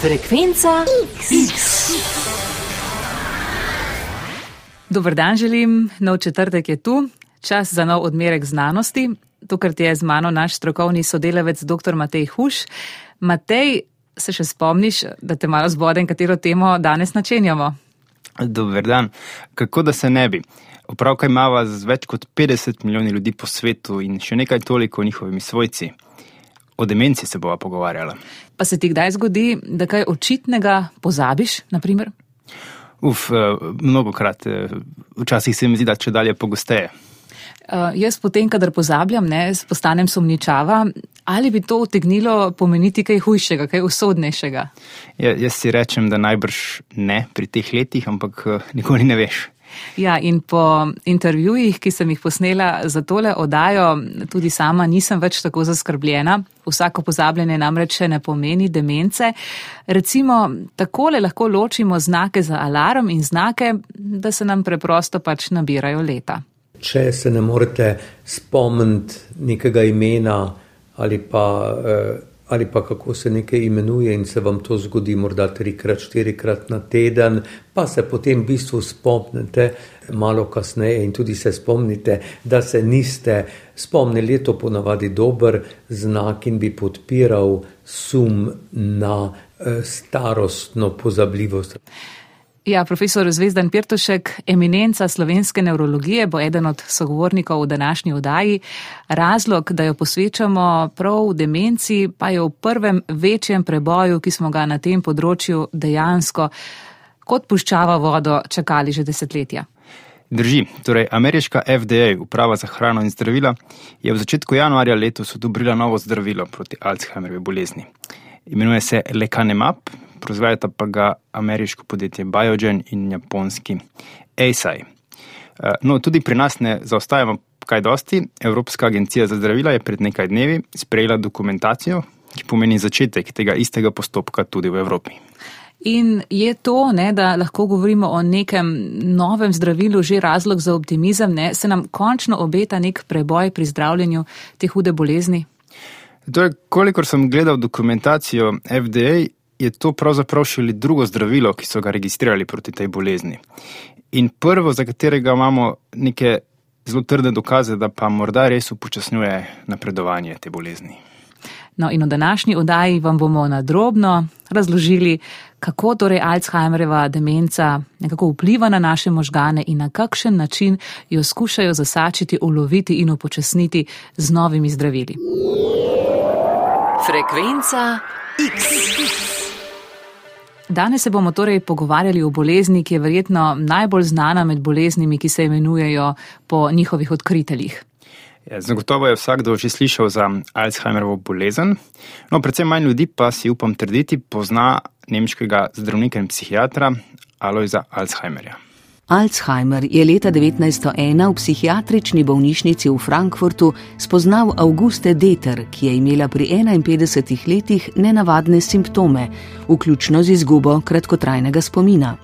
Frekvenca X. Dober dan želim, nov četrtek je tu, čas za nov odmerek znanosti. Tukaj je z mano naš strokovni sodelavec, dr. Matej Huš. Matej, se še spomniš, da te malo zbodem, katero temo danes načenjamo? Dober dan. Kako da se ne bi? Opravka imava z več kot 50 milijoni ljudi po svetu in še nekaj toliko njihovimi svojci. O demenci se bova pogovarjala. Pa se ti kdaj zgodi, da kaj očitnega pozabiš, naprimer? Uf, eh, mnogo krat. eh, Včasih se mi zdi, da če dalje pogosteje. Uh, jaz potem, kadar pozabljam, ne, postanem sumničava, ali bi to utegnilo pomeniti kaj hujšega, kaj usodnejšega. Ja, jaz si rečem, da najbrž ne pri teh letih, ampak nikoli ne veš. Ja, in po intervjujih, ki sem jih posnela za tole oddajo, tudi sama nisem več tako zaskrbljena. Vsako pozabljanje namreč še ne pomeni demence. Recimo, takole lahko ločimo znake za alarm in znake, da se nam preprosto pač nabirajo leta. Če se ne morete spomniti nekega imena ali pa, eh, ali pa kako se nekaj imenuje in se vam to zgodi morda trikrat, štirikrat na teden, pa se potem v bistvu spomnite malo kasneje in tudi se spomnite, da se niste spomnili, je to ponavadi dober znak in bi podpiral sum na eh, starostno pozabljivost. Ja, profesor Zvezdan Pirtošek, eminenca slovenske neurologije, bo eden od sogovornikov v današnji oddaji. Razlog, da jo posvečamo prav v demenci, pa je v prvem večjem preboju, ki smo ga na tem področju dejansko kot puščava vodo čakali že desetletja. Drži, torej ameriška FDA, uprava za hrano in zdravila, je v začetku januarja letos odobrila novo zdravilo proti Alzheimerjevi bolezni. Imenuje se Lecanemab, proizvajata pa ga ameriško podjetje Biogen in japonski Eisai. Eh, No, tudi pri nas ne zaostajamo kaj dosti. Evropska agencija za zdravila je pred nekaj dnevi sprejela dokumentacijo, ki pomeni začetek tega istega postopka tudi v Evropi. In je to, ne, da lahko govorimo o nekem novem zdravilu, že razlog za optimizem, ne, se nam končno obeta nek preboj pri zdravljenju te hude bolezni? Torej, kolikor sem gledal dokumentacijo FDA, je to pravzaprav šele drugo zdravilo, ki so ga registrirali proti tej bolezni. In prvo, za katerega imamo neke zelo trdne dokaze, da pa morda res upočasnjuje napredovanje te bolezni. No, in v današnji oddaji vam bomo nadrobno razložili, kako torej Alzheimerjeva demenca nekako vpliva na naše možgane in na kakšen način jo skušajo zasačiti, uloviti in upočasniti z novimi zdravili. Frekvenca X. Danes se bomo torej pogovarjali o bolezni, ki je verjetno najbolj znana med boleznimi, ki se imenujejo po njihovih odkriteljih. Ja, zagotovo je vsakdo že slišal za Alzheimerovo bolezen, no, predvsem manj ljudi pa si upam trditi pozna nemškega zdravnika in psihiatra Alojza Alzheimerja. Alzheimer je leta 1901 v psihiatrični bolnišnici v Frankfurtu spoznal Auguste Deter, ki je imela pri 51 letih nenavadne simptome, vključno z izgubo kratkotrajnega spomina.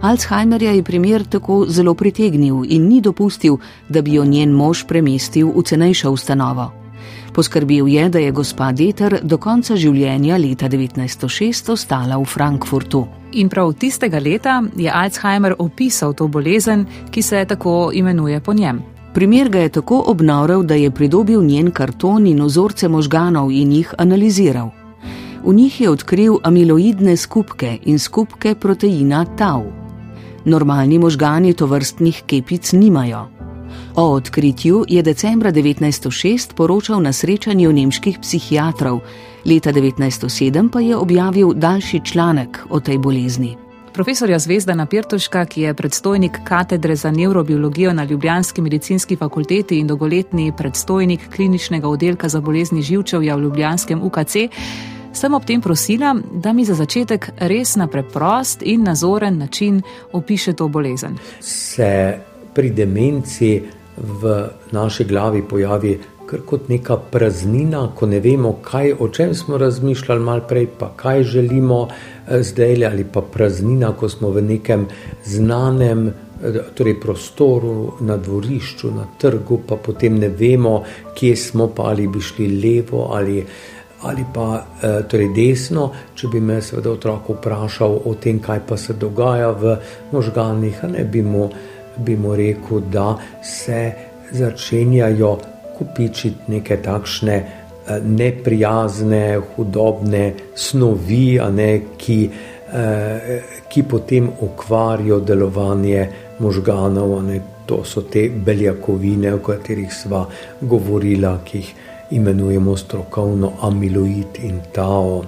Alzheimerja je primer tako zelo pritegnil in ni dopustil, da bi jo njen mož premestil v cenejšo ustanovo. Poskrbel je, da je gospa Deter do konca življenja leta 1906 ostala v Frankfurtu. In prav tistega leta je Alzheimer opisal to bolezen, ki se tako imenuje po njem. Primer ga je tako obnorel, da je pridobil njen karton in ozorce možganov in jih analiziral. V njih je odkril amiloidne skupke in skupke proteina tau. Normalni možgani to vrstnih kepic nimajo. O odkritju je decembra 1906 poročal na srečanju nemških psihiatrov, leta 1907 pa je objavil daljši članek o tej bolezni. Profesorja Zvezdana Pirtoška, ki je predstojnik katedre za neurobiologijo na Ljubljanski medicinski fakulteti in dolgoletni predstojnik kliničnega oddelka za bolezni živčevja v Ljubljanskem UKC, sem ob tem prosila, da mi za začetek res na preprost in nazoren način opiše to bolezen. Se pri demenci v naši glavi pojavi kot neka praznina, ko ne vemo, kaj, o čem smo razmišljali malo prej, pa kaj želimo eh, zdaj, ali pa praznina, ko smo v nekem znanem eh, torej prostoru, na dvorišču, na trgu, pa potem ne vemo, kje smo, pa ali bi šli levo ali, ali pa eh, torej desno, če bi me seveda otrok vprašal o tem, kaj pa se dogaja v možganih, ne bi mu, bi mu rekel, da se začenjajo kupičiti neke takšne eh, neprijazne, hudobne snovi, ne, ki, eh, ki potem okvarijo delovanje možganov. Ne. To so te beljakovine, o katerih sva govorila, ki jih imenujemo strokovno amiloid in tao.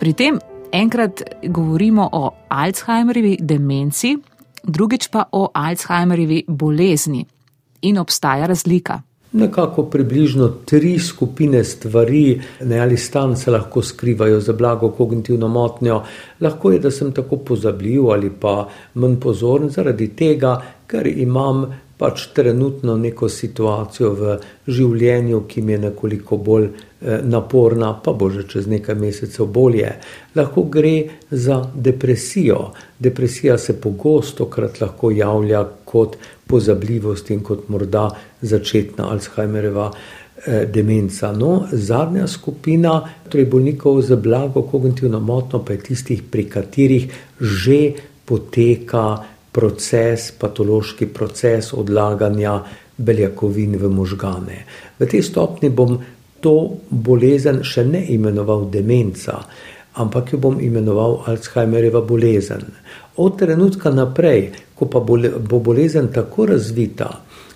Pri tem enkrat govorimo o Alzheimerjevi demenci, drugič pa o Alzheimerjevi bolezni. In obstaja razlika. Nekako približno tri skupine stvari, ne ali stan se lahko skrivajo za blago kognitivno motnjo. Lahko je, da sem tako pozabljiv ali pa manj pozoren zaradi tega, ker imam pač trenutno neko situacijo v življenju, ki mi je nekoliko bolj naporna, pa bo že čez nekaj mesecev bolje. Lahko gre za depresijo. Depresija se pogosto krat lahko javlja kot pozabljivost in kot morda začetna Alzheimerjeva eh, demenca. No, zadnja skupina, torej bolnikov z blago kognitivno motno, pa je tistih, pri katerih že poteka proces, patološki proces odlaganja beljakovin v možgane. V tej stopni bom to bolezen še ne imenoval demenca, ampak jo bom imenoval Alzheimerjeva bolezen. Od trenutka naprej, ko pa bo bolezen tako razvita,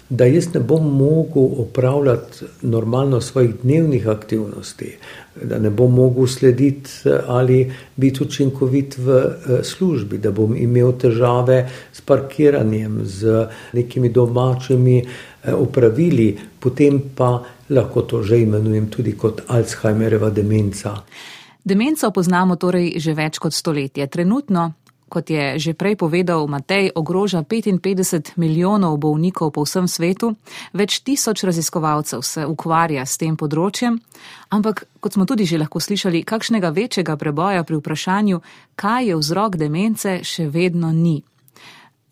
da jaz ne bom mogel opravljati normalno svojih dnevnih aktivnosti, da ne bom mogel slediti ali biti učinkovit v eh, službi, da bom imel težave s parkiranjem, z nekimi domačimi eh, opravili, potem pa lahko to že imenujem tudi kot Alzheimerjeva demenca. Demenco poznamo torej že več kot stoletje. Trenutno kot je že prej povedal Matej, ogroža 55 milijonov bolnikov po vsem svetu, več tisoč raziskovalcev se ukvarja s tem področjem, ampak kot smo tudi že lahko slišali, kakšnega večjega preboja pri vprašanju, kaj je vzrok demence, še vedno ni.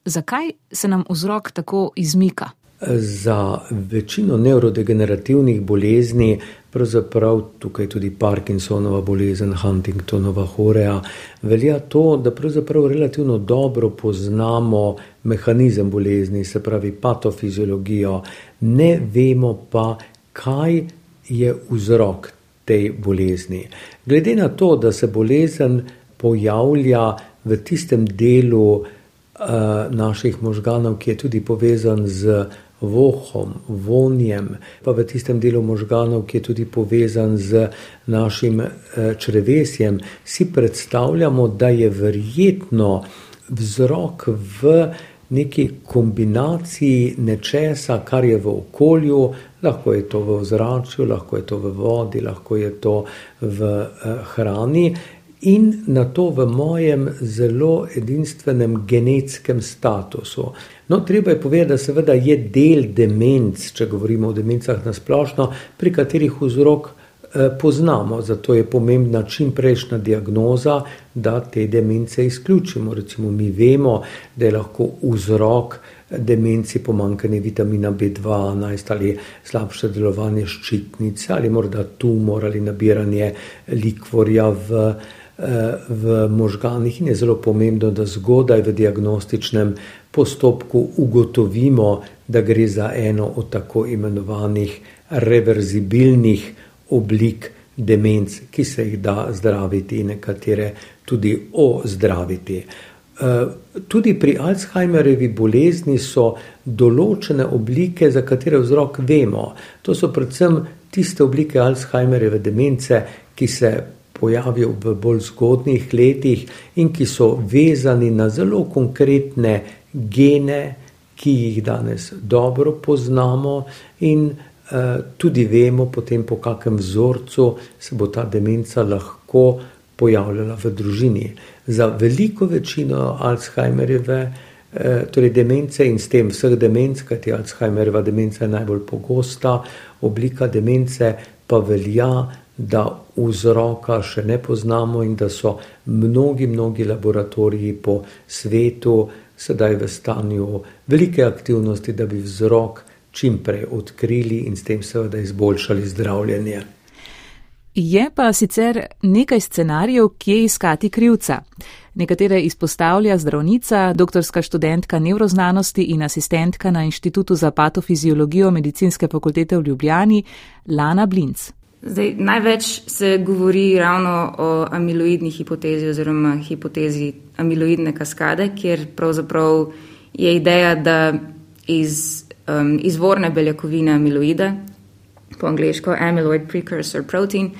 Zakaj se nam vzrok tako izmika? Za večino nevrodegenerativnih bolezni, pravzaprav tukaj tudi Parkinsonova bolezen, Huntingtonova horeja, velja to, da pravzaprav relativno dobro poznamo mehanizem bolezni, se pravi patofiziologijo, ne vemo pa, kaj je vzrok tej bolezni. Glede na to, da se bolezen pojavlja v tistem delu uh, naših možganov, ki je tudi povezan z vohom, vonjem, pa v tistem delu možganov, ki je tudi povezan z našim eh, črevesjem, si predstavljamo, da je verjetno vzrok v neki kombinaciji nečesa, kar je v okolju, lahko je to v ozračju, lahko je to v vodi, lahko je to v eh, hrani in na to v mojem zelo edinstvenem genetskem statusu. No, treba je povedati, da seveda je del demenc, če govorimo o demencah na splošno, pri katerih vzrok eh, poznamo, zato je pomembna čim prejšnja diagnoza, da te demence izključimo. Recimo mi vemo, da je lahko vzrok demenci pomankanje vitamina B12 ali slabše delovanje ščitnice ali morda tumor ali nabiranje likvorja v v možganih in je zelo pomembno, da zgodaj v diagnostičnem postopku ugotovimo, da gre za eno od tako imenovanih reverzibilnih oblik demenc, ki se jih da zdraviti in nekatere tudi ozdraviti. Eh, tudi pri Alzheimerjevi bolezni so določene oblike, za katere vzrok vemo. To so predvsem tiste oblike Alzheimerjeve demence, ki se pojavijo v bolj zgodnih letih in ki so vezani na zelo konkretne gene, ki jih danes dobro poznamo in uh, tudi vemo, potem po kakem vzorcu se bo ta demenca lahko pojavljala v družini. Za veliko večino Alzheimerjeve, uh, torej demence in s tem vseh demenc, kajti Alzheimerjeva demenca je najbolj pogosta oblika demence, pa velja, da vzroka še ne poznamo in da so mnogi, mnogi laboratoriji po svetu sedaj v stanju velike aktivnosti, da bi vzrok čim prej odkrili in s tem seveda izboljšali zdravljenje. Je pa sicer nekaj scenarijev, kje iskati krivca. Nekatere izpostavlja zdravnica, doktorska študentka nevroznanosti in asistentka na Inštitutu za patofiziologijo medicinske fakultete v Ljubljani, Lana Blinc. Zdaj, največ se govori ravno o amiloidni hipotezi oziroma hipotezi amiloidne kaskade, kjer pravzaprav je ideja, da iz um, izvorne beljakovine amiloida, po angliško amyloid precursor protein,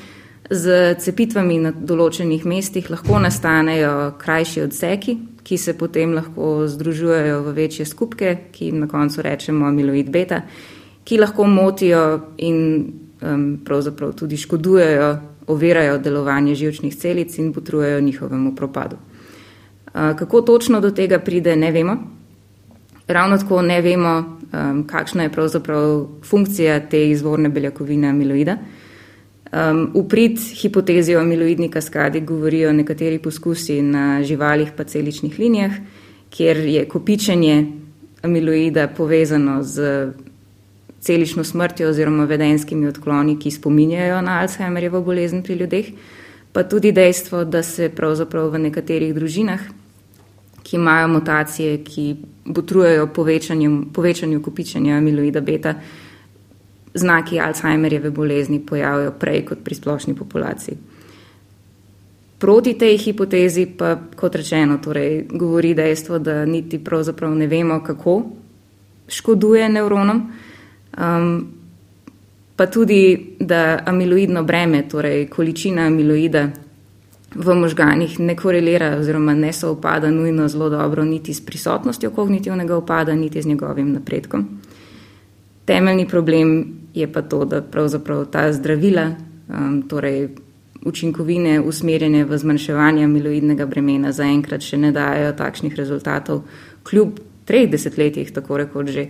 z cepitvami na določenih mestih lahko nastanejo krajši odseki, ki se potem lahko združujejo v večje skupke, ki jim na koncu rečemo amiloid beta, ki lahko motijo in um, pravzaprav tudi škodujejo, ovirajo delovanje živčnih celic in potrujejo njihovemu propadu. Uh, kako točno do tega pride, ne vemo. Ravno tako ne vemo, um, kakšna je pravzaprav funkcija te izvorne beljakovine amiloida. Um, v prid hipotezi o amiloidni kaskadi govorijo nekateri poskusi na živalih pa celičnih linijah, kjer je kopičenje amiloida povezano z celično smrtjo oziroma vedenskimi odkloni, ki spominjajo na Alzheimerjevo bolezen pri ljudeh, pa tudi dejstvo, da se pravzaprav v nekaterih družinah, ki imajo mutacije, ki botrujejo povečanju, povečanju kopičenja amiloida beta, znaki Alzheimerjeve bolezni pojavijo prej kot pri splošni populaciji. Proti tej hipotezi pa, kot rečeno, torej, govori dejstvo, da niti pravzaprav ne vemo, kako škoduje nevronom, um, pa tudi, da amiloidno breme, torej količina amiloida v možganih ne korelira oziroma ne se opada nujno zelo dobro niti s prisotnostjo kognitivnega opada, niti z njegovim napredkom. Temeljni problem je pa to, da pravzaprav ta zdravila, um, torej učinkovine usmerjene v zmanjševanje amiloidnega bremena, zaenkrat še ne dajo takšnih rezultatov, kljub treh desetletjih, tako rekoč že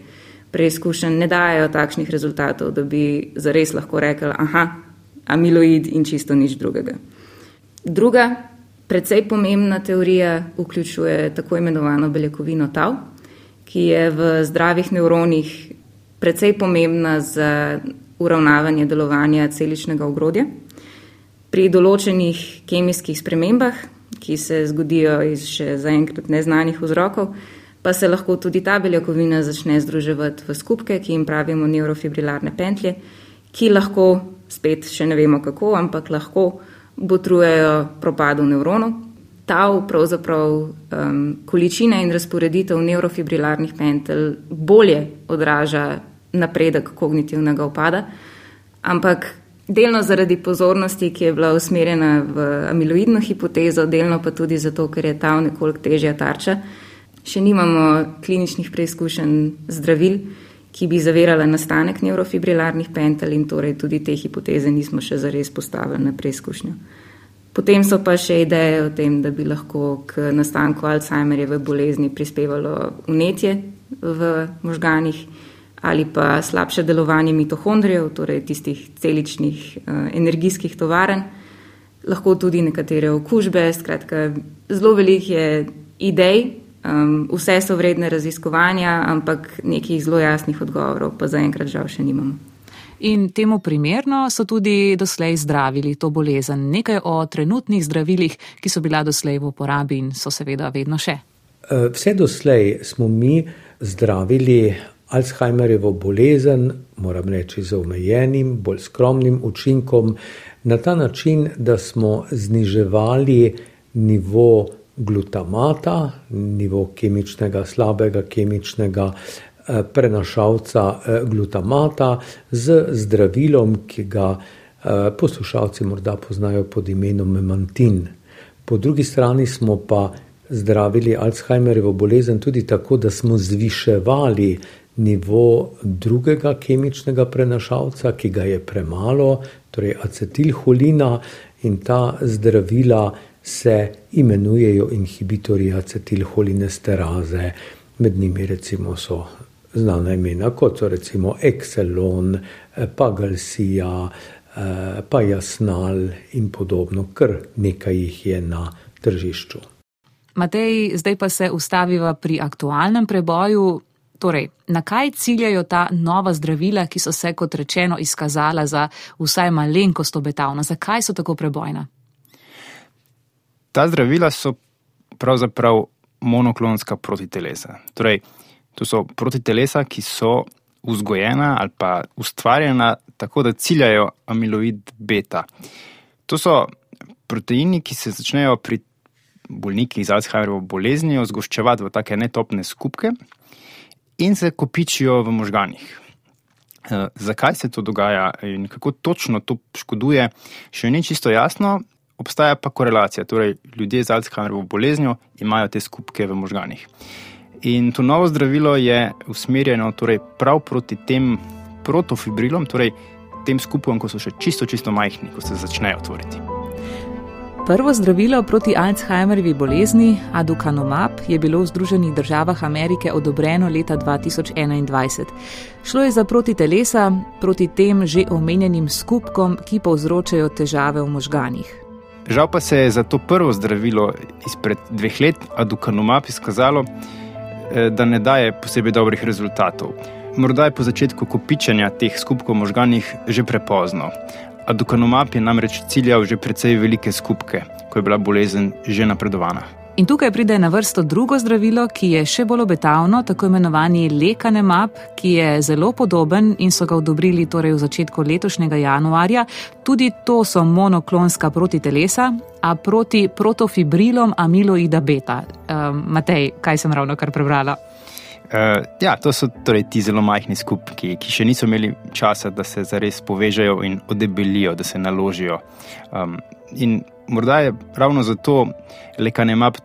preizkušen, ne dajo takšnih rezultatov, da bi zares lahko rekel, aha, amiloid in čisto nič drugega. Druga, predvsej pomembna teorija vključuje tako imenovano beljakovino tau, ki je v zdravih nevronih precej pomembna za uravnavanje delovanja celičnega ogrodja. Pri določenih kemijskih spremembah, ki se zgodijo iz še zaenkrat neznanih vzrokov, pa se lahko tudi ta beljakovina začne združevati v skupke, ki jim pravimo neurofibrilarne pentlje, ki lahko, spet še ne vemo kako, ampak lahko botrujejo propadu nevronov. Ta pravzaprav um, količina in razporeditev neurofibrilarnih pentelj bolje odraža napredek kognitivnega upada, ampak delno zaradi pozornosti, ki je bila usmerjena v amiloidno hipotezo, delno pa tudi zato, ker je ta nekoliko težja tarča. Še nimamo kliničnih preizkušenj zdravil, ki bi zavirala nastanek neurofibrilarnih pentel in torej tudi te hipoteze nismo še zares postavili na preizkušnjo. Potem so pa še ideje o tem, da bi lahko k nastanku Alzheimerjeve bolezni prispevalo unetje v možganih ali pa slabše delovanje mitohondrijev, torej tistih celičnih uh, energijskih tovaren, lahko tudi nekatere okužbe. Skratka, zelo veliko je idej, um, vse so vredne raziskovanja, ampak nekih zelo jasnih odgovorov pa zaenkrat žal še nimamo. In temu primerno so tudi doslej zdravili to bolezen. Nekaj o trenutnih zdravilih, ki so bila doslej v uporabi in so seveda vedno še. Vse doslej smo mi zdravili Alzheimerjevo bolezen, moram reči, z omejenim, bolj skromnim učinkom, na ta način, da smo zniževali nivo glutamata, nivo kemičnega, slabega kemičnega eh, prenašalca eh, glutamata z zdravilom, ki ga eh, poslušalci morda poznajo pod imenom memantin. Po drugi strani smo pa zdravili Alzheimerjevo bolezen tudi tako, da smo zviševali nivo drugega kemičnega prenašalca, ki ga je premalo, torej acetilholina, in ta zdravila se imenujejo inhibitorji acetilholinesteraze. Med njimi recimo so znana imena, kot so recimo Excelon, Pagalsija, pa Jasnal in podobno, kar nekaj jih je na tržišču. Matej, zdaj pa se ustaviva pri aktualnem preboju Torej, na kaj ciljajo ta nova zdravila, ki so se, kot rečeno, izkazala za vsaj malenkost obetavna? Zakaj so tako prebojna? Ta zdravila so pravzaprav monoklonska protitelesa. Torej, to so protitelesa, ki so vzgojena ali pa ustvarjena tako, da ciljajo amiloid beta. To so proteini, ki se začnejo pri bolnikih z Alzheimerjevo boleznijo zgoščevati v take netopne skupke in se kopičijo v možganjih. E, zakaj se to dogaja in kako točno to škoduje, še ni čisto jasno, obstaja pa korelacija. Torej, ljudje z Alzheimerjevo boleznijo imajo te skupke v možganjih. In to novo zdravilo je usmerjeno torej, prav proti tem protofibrilom, torej tem skupkom, ko so še čisto, čisto majhni, ko se začnejo tvoriti. Prvo zdravilo proti Alzheimerjevi bolezni, Aducanumab, je bilo v Združenih državah Amerike odobreno leta 2021. Šlo je za protitelesa proti tem že omenjenim skupkom, ki povzročajo težave v možganjih. Žal pa se je za to prvo zdravilo izpred dveh let, Aducanumab, izkazalo, eh, da ne daje posebej dobrih rezultatov. Morda je po začetku kopičenja teh skupkov možganjih že prepozno. Adukanumab je namreč ciljal že precej velike skupke, ko je bila bolezen že napredovana. In tukaj pride na vrsto drugo zdravilo, ki je še bolj obetavno, tako imenovani lekanemab, ki je zelo podoben in so ga odobrili torej v začetku letošnjega januarja. Tudi to so monoklonska protitelesa, a proti protofibrilom amiloida beta. Um, Matej, kaj sem ravno kar prebrala? Uh, ja, to so torej ti zelo majhni skupki, ki še niso imeli časa, da se zares povežejo in odebelijo, da se naložijo. Um, in morda je ravno zato lekanemap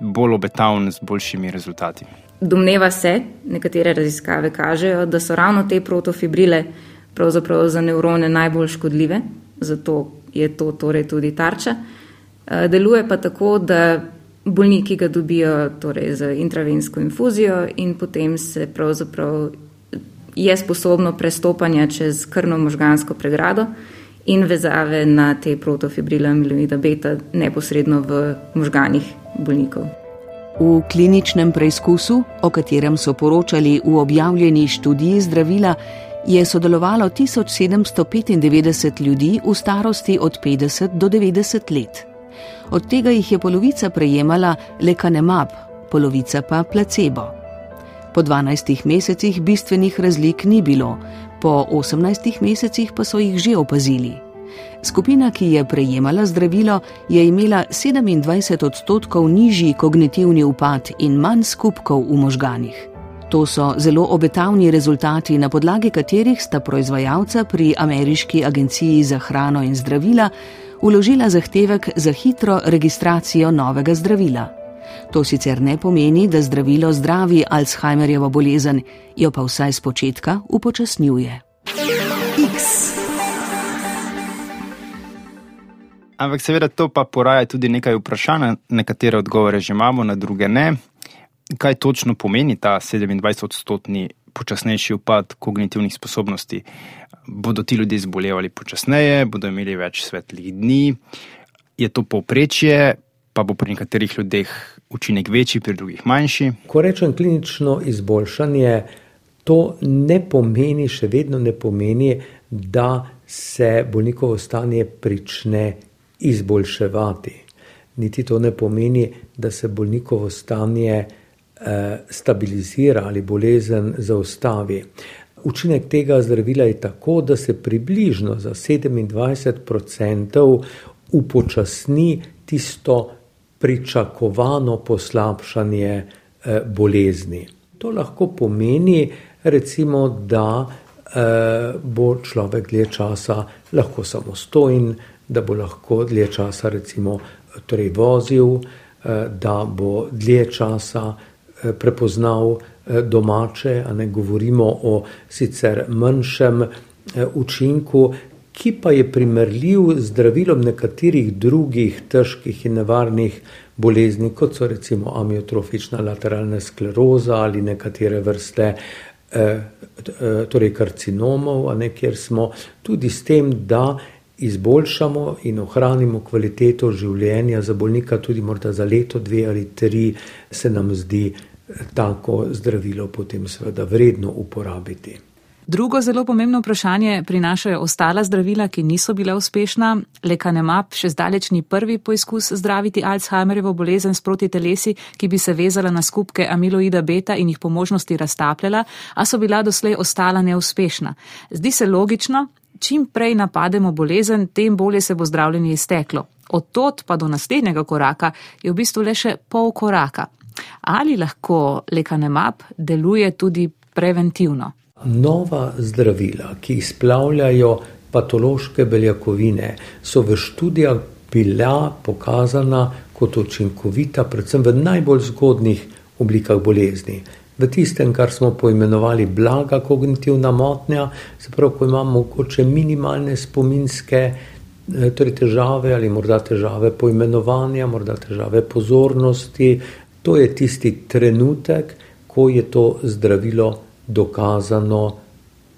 bolj obetavn z boljšimi rezultati. Domneva se, nekatere raziskave kažejo, da so ravno te protofibrile pravzaprav za nevrone najbolj škodljive, zato je to torej tudi tarča. Uh, deluje pa tako, da bolniki ga dobijo torej, z intravensko infuzijo in potem se pravzaprav je sposobno prestopanja čez krvno-možgansko pregrado in vezave na te protofibrile amiloida beta neposredno v možganih bolnikov. V kliničnem preizkusu, o katerem so poročali v objavljeni študiji zdravila, je sodelovalo 1795 ljudi v starosti od 50 do 90 let. Od tega jih je polovica prejemala lekanemab, polovica pa placebo. Po 12 mesecih bistvenih razlik ni bilo, po 18 mesecih pa so jih že opazili. Skupina, ki je prejemala zdravilo, je imela 27 odstotkov nižji kognitivni upad in manj skupkov v možganih. To so zelo obetavni rezultati, na podlagi katerih sta proizvajalca pri Ameriški agenciji za hrano in zdravila uložila zahtevek za hitro registracijo novega zdravila. To sicer ne pomeni, da zdravilo zdravi Alzheimerjevo bolezen, jo pa vsaj z početka upočasnjuje. Ampak seveda to pa poraja tudi nekaj vprašanj, nekatere odgovore že imamo, na druge ne. Kaj točno pomeni ta 27-odstotni počasnejši upad kognitivnih sposobnosti? bodo ti ljudje zbolevali počasneje, bodo imeli več svetlih dni. Je to povprečje, pa bo pri nekaterih ljudeh učinek večji, pri drugih manjši. Ko rečem klinično izboljšanje, to ne pomeni, še vedno ne pomeni, da se bolnikovo stanje prične izboljševati. Niti to ne pomeni, da se bolnikovo stanje eh, stabilizira ali bolezen zaustavi. Učinek tega zdravila je tako, da se približno za 27% upočasni tisto pričakovano poslabšanje eh, bolezni. To lahko pomeni, recimo, da eh, bo človek dlje časa lahko samostojen, da bo lahko dlje časa recimo, torej vozil, eh, da bo dlje časa prepoznal domače, a ne govorimo o sicer manjšem učinku, ki pa je primerljiv z zdravilom nekaterih drugih težkih in nevarnih bolezni, kot so recimo amiotrofična lateralna skleroza ali nekatere vrste eh, torej karcinomov, ne kjer smo tudi s tem, da izboljšamo in ohranimo kvaliteto življenja za bolnika, tudi morda za leto, dve ali tri, se nam zdi tako zdravilo potem seveda vredno uporabiti. Drugo zelo pomembno vprašanje prinašajo ostala zdravila, ki niso bila uspešna. Lekanemab še zdaleč ni prvi poizkus zdraviti Alzheimerjevo bolezen s proti telesi, ki bi se vezala na skupke amiloida beta in jih po možnosti raztapljala, a so bila doslej ostala neuspešna. Zdi se logično, čim prej napademo bolezen, tem bolje se bo zdravljenje izteklo. Od tot pa do naslednjega koraka je v bistvu le še pol koraka. Ali lahko lekanemab deluje tudi preventivno? Nova zdravila, ki izplavljajo patološke beljakovine, so v študijah bila pokazana kot učinkovita, predvsem v najbolj zgodnih oblikah bolezni. V tistem, kar smo poimenovali blaga kognitivna motnja, se pravi, ko imamo mogoče minimalne spominske eh, torej težave ali morda težave poimenovanja, morda težave pozornosti, to je tisti trenutek, ko je to zdravilo dokazano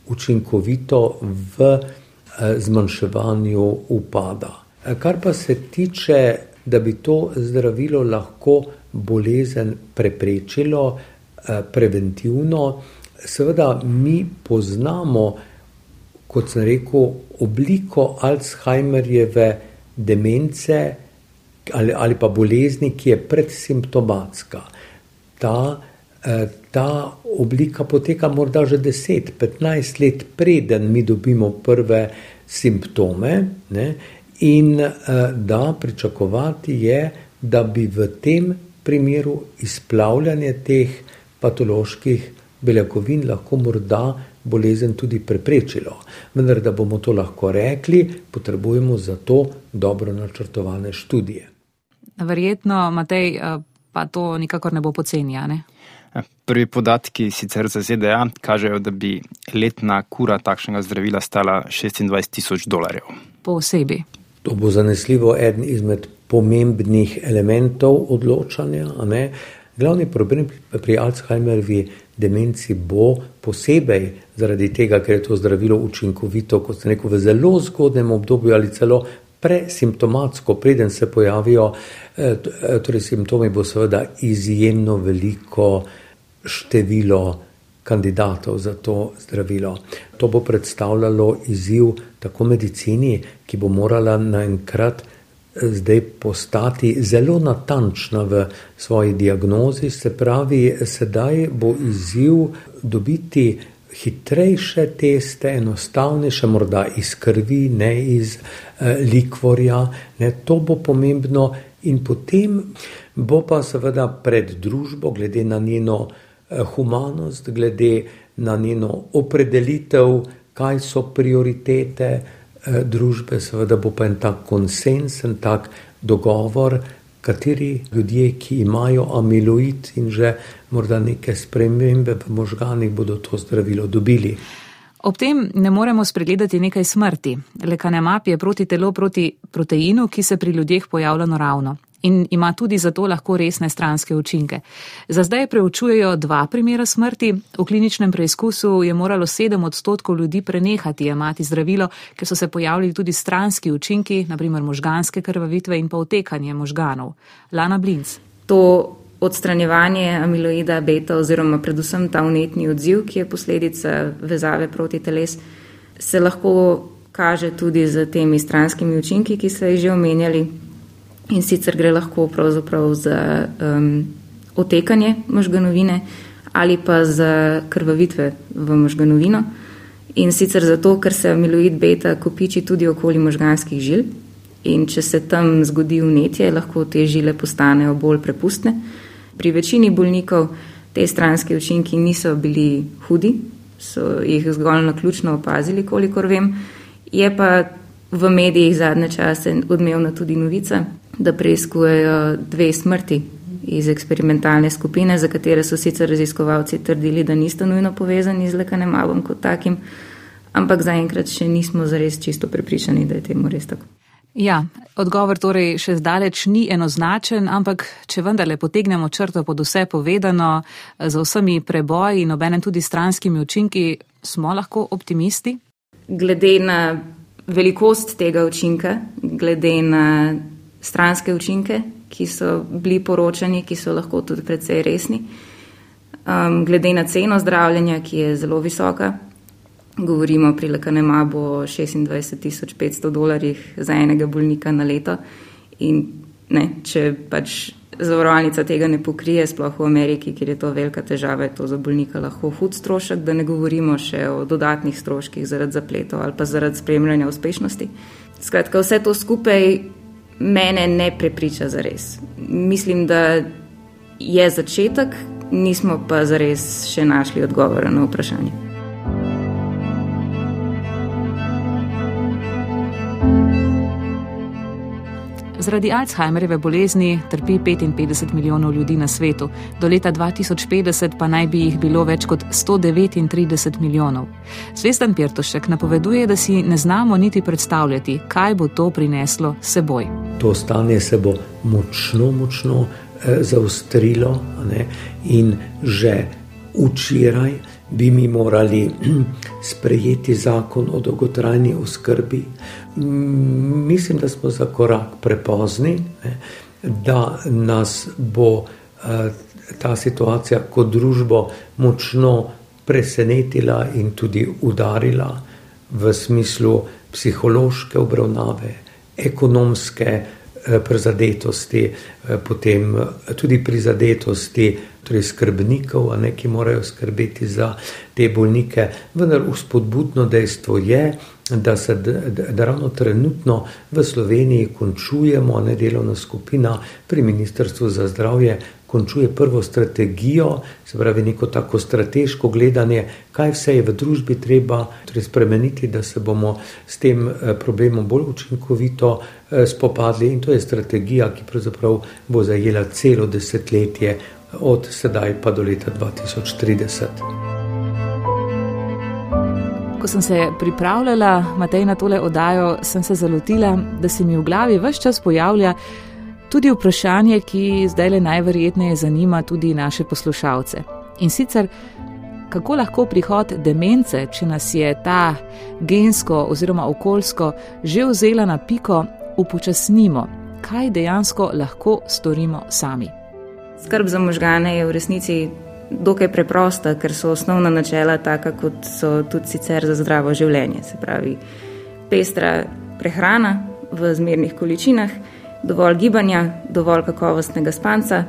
učinkovito v eh, zmanjševanju upada. Eh, kar pa se tiče, da bi to zdravilo lahko bolezen preprečilo eh, preventivno, seveda mi poznamo, kot sem rekel, obliko Alzheimerjeve demence ali, ali pa bolezni, ki je predsimptomatska. Ta Eh, ta oblika poteka morda že 10-15 let, preden mi dobimo prve simptome, ne? in eh, da pričakovati je, da bi v tem primeru izplavljanje teh patoloških beljakovin lahko morda bolezen tudi preprečilo. Vendar, da bomo to lahko rekli, potrebujemo za to dobro načrtovane študije. Verjetno, Matej, eh, pa to nikakor ne bo pocenjane. Prvi podatki sicer za ZDA kažejo, da bi letna kura takšnega zdravila stala 26 tisoč dolarjev. Po osebi. To bo zanesljivo eden izmed pomembnih elementov odločanja. Glavni problem pri Alzheimerjevi demenci bo posebej zaradi tega, ker je to zdravilo učinkovito, kot se neko v zelo zgodnem obdobju ali celo presimptomatsko, preden se pojavijo, eh, eh, torej simptomi bo seveda izjemno veliko število kandidatov za to zdravilo. To bo predstavljalo izziv tako medicini, ki bo morala naenkrat eh, zdaj postati zelo natančna v svoji diagnozi, se pravi, sedaj bo izziv dobiti hitrejše teste, enostavnejše, morda iz krvi, ne iz eh, likvorja. Ne, to bo pomembno, in potem bo pa seveda pred družbo, glede na njeno Eh, humanost, glede na njeno opredelitev, kaj so prioritete eh, družbe, seveda bo pa en tak konsens, en tak dogovor, kateri ljudje, ki imajo amiloid in že morda neke spremembe v možganih, bodo to zdravilo dobili. Ob tem ne moremo spregledati nekaj smrti. Lekanemap je proti telo proti proteinu, ki se pri ljudeh pojavlja naravno in ima tudi zato lahko resne stranske učinke. Za zdaj preučujejo dva primera smrti. V kliničnem preizkusu je moralo sedem odstotkov ljudi prenehati jemati zdravilo, ker so se pojavili tudi stranski učinki, naprimer možganske krvavitve in pa otekanje možganov. Lana Blinc. To odstranjevanje amiloida beta oziroma predvsem ta unetni odziv, ki je posledica vezave proti teles, se lahko kaže tudi z temi stranskimi učinki, ki ste jih že omenjali, in sicer gre lahko za um, otekanje možganovine ali pa za krvavitve v možganovino. In sicer zato, ker se amiloid beta kopiči tudi okoli možganskih žil in če se tam zgodi vnetje, lahko te žile postanejo bolj prepustne. Pri večini bolnikov te stranske učinki niso bili hudi, so jih zgolj na ključno opazili, kolikor vem. Je pa v medijih zadnje čase odmevna tudi novica, da preizkujejo dve smrti iz eksperimentalne skupine, za katere so sicer raziskovalci trdili, da nista nujno povezani z lekanemabom kot takim, ampak zaenkrat še nismo zares čisto prepričani, da je temu res tako. Ja, odgovor torej še zdaleč ni enoznačen, ampak če vendarle potegnemo črto pod vse povedano, za vsemi preboji in obenem tudi stranskimi učinki, smo lahko optimisti? Glede na velikost tega učinka, glede na stranske učinke, ki so bili poročani, ki so lahko tudi precej resni. Um, glede na ceno zdravljenja, ki je zelo visoka, govorimo pri lekanemabu o 26.500 dolarjih za enega bolnika na leto. In ne, če pač zavarovalnica tega ne pokrije, sploh v Ameriki, kjer je to velika težava, je to za bolnika lahko hud strošek, da ne govorimo še o dodatnih stroških zaradi zapletov ali pa zaradi spremljanja uspešnosti. Skratka, vse to skupaj mene ne prepriča za res. Mislim, da je začetek, nismo pa za res še našli odgovora na vprašanje. Zaradi Alzheimerjeve bolezni trpi 55 milijonov ljudi na svetu, do leta 2050 pa naj bi jih bilo več kot 139 milijonov. Zvestan Pirtošek napoveduje, da si ne znamo niti predstavljati, kaj bo to prineslo seboj. To stanje se bo močno, močno eh, zaostrilo ne? in že včeraj bi mi morali sprejeti zakon o dolgotrajni oskrbi. Mislim, da smo za korak prepozni, da nas bo eh, ta situacija kot družbo močno presenetila in tudi udarila v smislu psihološke obravnave, ekonomske eh, prizadetosti, eh, potem tudi prizadetosti torej skrbnikov, ne, ki morajo skrbeti za te bolnike. Vendar uspodbudno dejstvo je, da se da ravno trenutno v Sloveniji končujemo, ne delovna skupina pri Ministrstvu za zdravje. Končuje prvo strategijo, se pravi, neko tako strateško gledanje, kaj vse je v družbi treba torej spremeniti, da se bomo s tem eh, problemom bolj učinkovito eh, spopadli. In to je strategija, ki pravzaprav bo zajela celo desetletje, od sedaj pa do leta 2030. Ko sem se pripravljala, Matej, na tole oddajo, sem se zalotila, da se mi v glavi vse čas pojavlja tudi vprašanje, ki zdaj le najverjetneje zanima tudi naše poslušalce. In sicer, kako lahko prihod demence, če nas je ta gensko oziroma okoljsko že vzela na piko, upočasnimo, kaj dejansko lahko storimo sami. Skrb za možgane je v resnici dokaj preprosta, ker so osnovna načela taka, kot so tudi sicer za zdravo življenje. Se pravi, pestra prehrana v zmernih količinah, dovolj gibanja, dovolj kakovostnega spanca,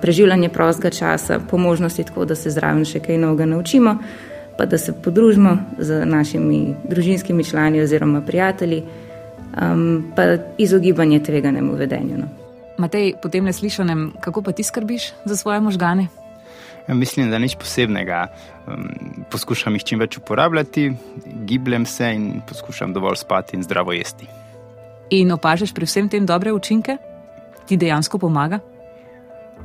preživljanje prostega časa, po možnosti tako, da se zraven še kaj novega naučimo, pa da se podružimo z našimi družinskimi člani oziroma prijatelji, pa izogibanje tveganemu vedenju. No. Matej, po tem neslišanem, kako pa ti skrbiš za svoje možgane? Ja, mislim, da nič posebnega. Um, poskušam jih čim več uporabljati, gibljem se in poskušam dovolj spati in zdravo jesti. In opažaš pri vsem tem dobre učinke? Ti dejansko pomaga?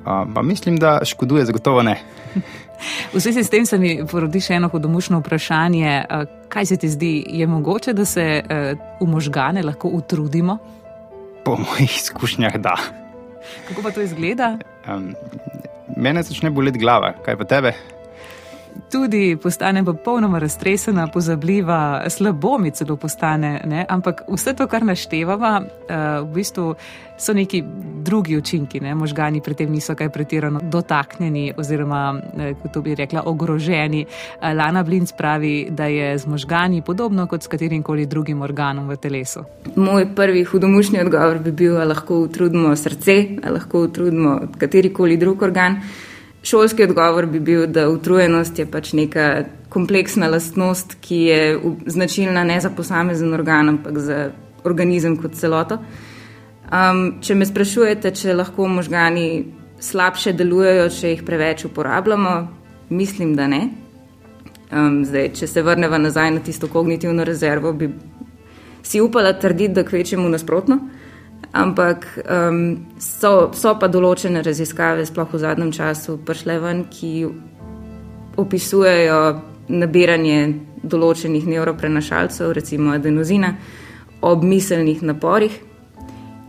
Um, mislim, da škoduje, zagotovo ne. v zvezi s tem se mi porodi še eno hudomušno vprašanje. Kaj se ti zdi, je mogoče, da se v možgane lahko utrudimo? Po mojih izkušnjah, da. Kako pa to izgleda? Um, mene začne boleti glava, kaj pa tebe? Tudi postane popolnoma raztresena, pozabljiva, slabo mi celo postane. Ne? Ampak vse to, kar naštevamo, uh, v bistvu so neki drugi učinki. Ne? Možgani pri tem niso kaj pretirano dotaknjeni, oziroma, eh, kot bi rekla, ogroženi. Uh, Lana Blinc pravi, da je z možgani podobno kot s katerim koli drugim organom v telesu. Moj prvi hudomušni odgovor bi bil, da lahko utrudimo srce, lahko utrudimo katerikoli drug organ. Šolski odgovor bi bil, da utrujenost je pač neka kompleksna lastnost, ki je značilna ne za posamezen organ, ampak za organizem kot celoto. Um, če me sprašujete, če lahko možgani slabše delujejo, če jih preveč uporabljamo, mislim, da ne. Um, zdaj, če se vrnemo nazaj na tisto kognitivno rezervo, bi si upala trditi, da kvečemo nasprotno. Ampak um, so, so pa določene raziskave, sploh v zadnjem času, prišle ven, ki opisujejo nabiranje določenih neuroprenašalcev, recimo adenozina, ob miselnih naporih,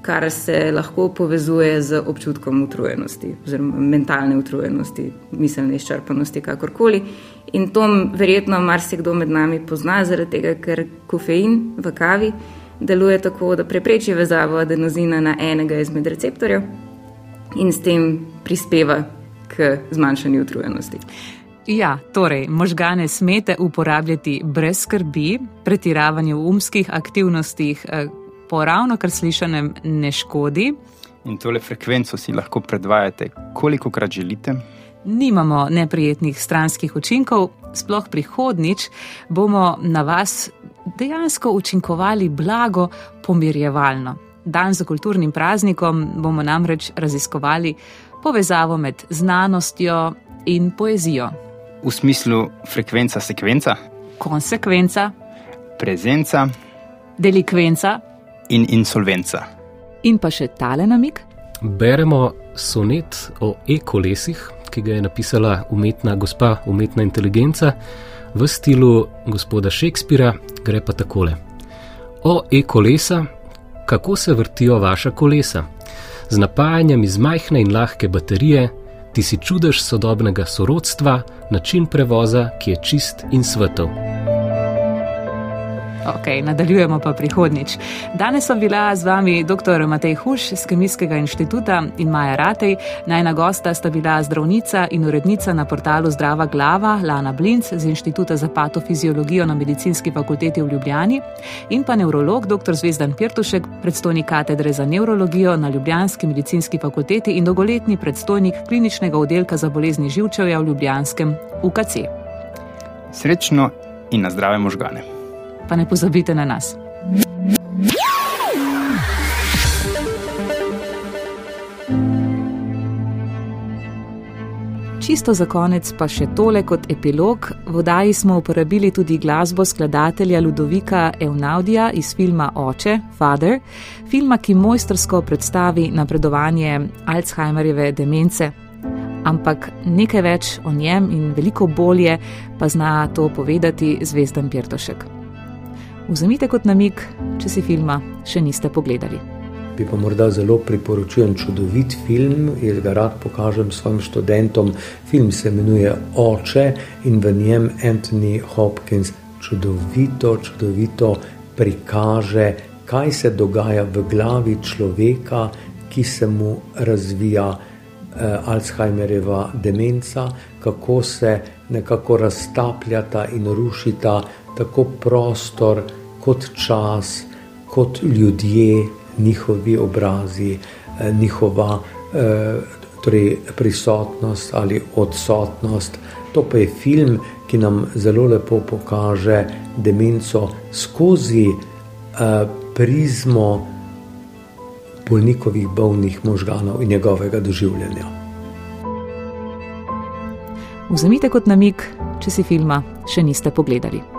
kar se lahko povezuje z občutkom utrujenosti, oziroma mentalne utrujenosti, miselne izčrpanosti, kakorkoli. In to verjetno marsikdo med nami pozna, zaradi tega, ker kofein v kavi deluje tako, da prepreči vezavo adenozina na enega izmed receptorjev in s tem prispeva k zmanjšanju utrujenosti. Ja, torej, možgane smete uporabljati brez skrbi, pretiravanje v umskih aktivnostih, eh, po ravno kar slišanem, ne škodi. In tole frekvenco si lahko predvajate, koliko krat želite. Nimamo neprijetnih stranskih učinkov, sploh prihodnič bomo na vas dejansko učinkovali blago, pomirjevalno. Dan za kulturnim praznikom bomo namreč raziskovali povezavo med znanostjo in poezijo. V smislu frekvenca, sekvenca, Konsekvenca, prezenca delikvenca in insolvenca. in pa še tale namik. Beremo sonet o e-kolesih, ki ga je napisala umetna gospa, umetna inteligenca v stilu gospoda Šekspira, gre pa takole. O e-kolesa, kako se vrtijo vaša kolesa? Z napajanjem iz majhne in lahke baterije, ti si čudež sodobnega sorodstva, način prevoza, ki je čist in svetov. Ok, nadaljujemo pa prihodnič. Danes sem bila z vami dr. Matej Huš z Kemijskega inštituta in Maja Ratej. Najna gosta sta bila zdravnica in urednica na portalu Zdrava glava Lana Blinc z Inštituta za patofiziologijo na Medicinski fakulteti v Ljubljani in pa nevrolog dr. Zvezdan Pirtušek, predstojnik katedre za nevrologijo na Ljubljanski medicinski fakulteti in dolgoletni predstojnik kliničnega oddelka za bolezni živčevja v Ljubljanskem UKC. Srečno in na zdrave možgane. Pa ne pozabite na nas. Čisto za konec pa še tole kot epilog. V oddaji smo uporabili tudi glasbo skladatelja Ludovika Evnaudija iz filma Oče, Father, filma, ki mojstrsko predstavi napredovanje Alzheimerjeve demence. Ampak nekaj več o njem in veliko bolje pa zna to povedati Zvezdan Pirtošek. Vzemite kot namik, če si filma še niste pogledali. Bi pa morda zelo priporočil čudovit film, jaz ga rad pokažem svojim študentom. Film se imenuje Oče in v njem Anthony Hopkins čudovito, čudovito prikaže, kaj se dogaja v glavi človeka, ki se mu razvija eh, Alzheimerjeva demenca, kako se nekako raztapljata in rušita tako prostor kot čas, kot ljudje, njihovi obrazi, eh, njihova eh, torej prisotnost ali odsotnost. To pa je film, ki nam zelo lepo pokaže demenco skozi eh, prizmo bolnikovih bolnih možganov in njegovega doživljanja. Vzemite kot namik, če si filma še niste pogledali.